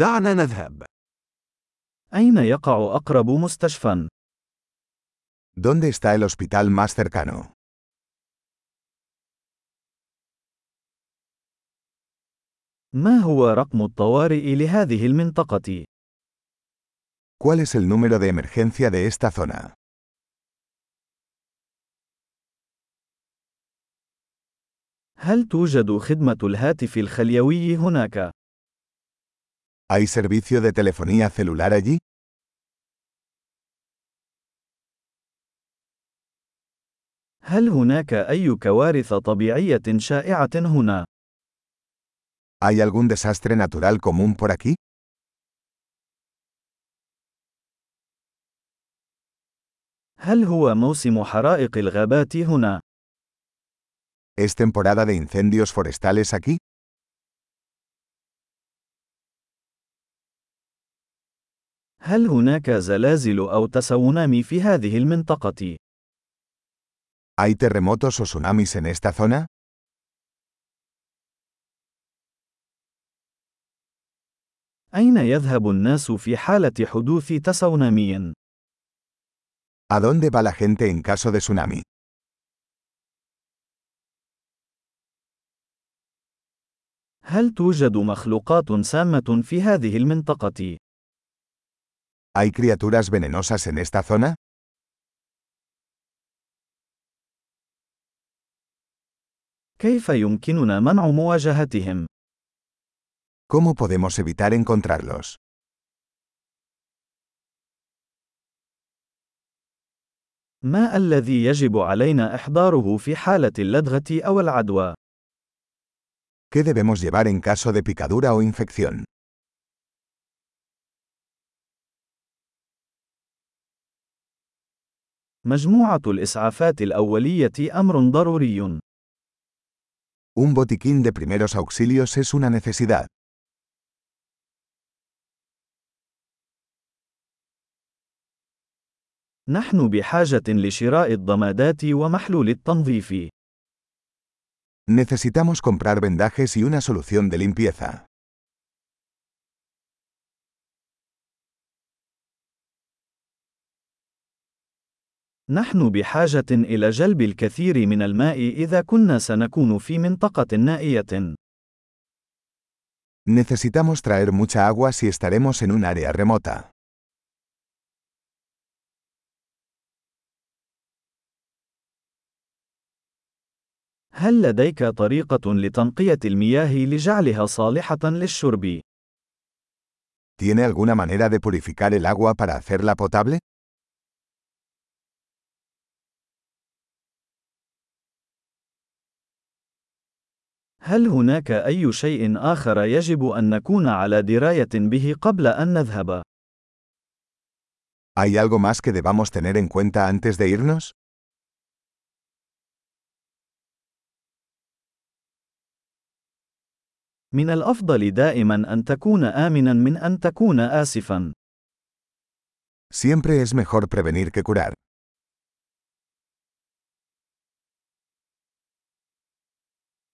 دعنا نذهب. أين يقع أقرب مستشفى؟ ¿Dónde está el hospital más cercano? ما هو رقم الطوارئ لهذه المنطقة؟ ¿Cuál es el número de emergencia de esta zona? هل توجد خدمة الهاتف الخليوي هناك؟ ¿Hay servicio de telefonía celular allí? هل هناك أي كوارث طبيعية شائعة هنا؟ ¿Hay algún desastre natural común por aquí? هل هو موسم حرائق الغابات هنا؟ ¿Es temporada de incendios forestales aquí? هل هناك زلازل أو تسونامي في هذه المنطقة؟ ¿Hay terremotos o tsunamis en esta zona? أين يذهب الناس في حالة حدوث تسونامي؟ ¿A dónde va la gente en caso de tsunami? هل توجد مخلوقات سامة في هذه المنطقة؟ ¿Hay criaturas venenosas en esta zona? كيف يمكننا منع مواجهتهم؟ ¿Cómo podemos evitar encontrarlos? ما الذي يجب علينا إحضاره في حالة اللدغة أو العدوى؟ ¿Qué debemos llevar en caso de picadura o infección? مجموعة الإسعافات الأولية أمر ضروري. Un botiquín de primeros auxilios es una necesidad. نحن بحاجة لشراء الضمادات ومحلول التنظيف. Necesitamos comprar vendajes y una solución de limpieza. نحن بحاجة إلى جلب الكثير من الماء إذا كنا سنكون في منطقة نائية. Necesitamos traer mucha agua si estaremos en un área remota. هل لديك طريقة لتنقية المياه لجعلها صالحة للشرب؟ ¿Tiene alguna manera de purificar el agua para hacerla potable? هل هناك أي شيء آخر يجب أن نكون على دراية به قبل أن نذهب؟ ¿Hay algo más que debamos tener en cuenta antes de irnos? من الأفضل دائما أن تكون آمنا من أن تكون آسفا. Siempre es mejor prevenir que curar.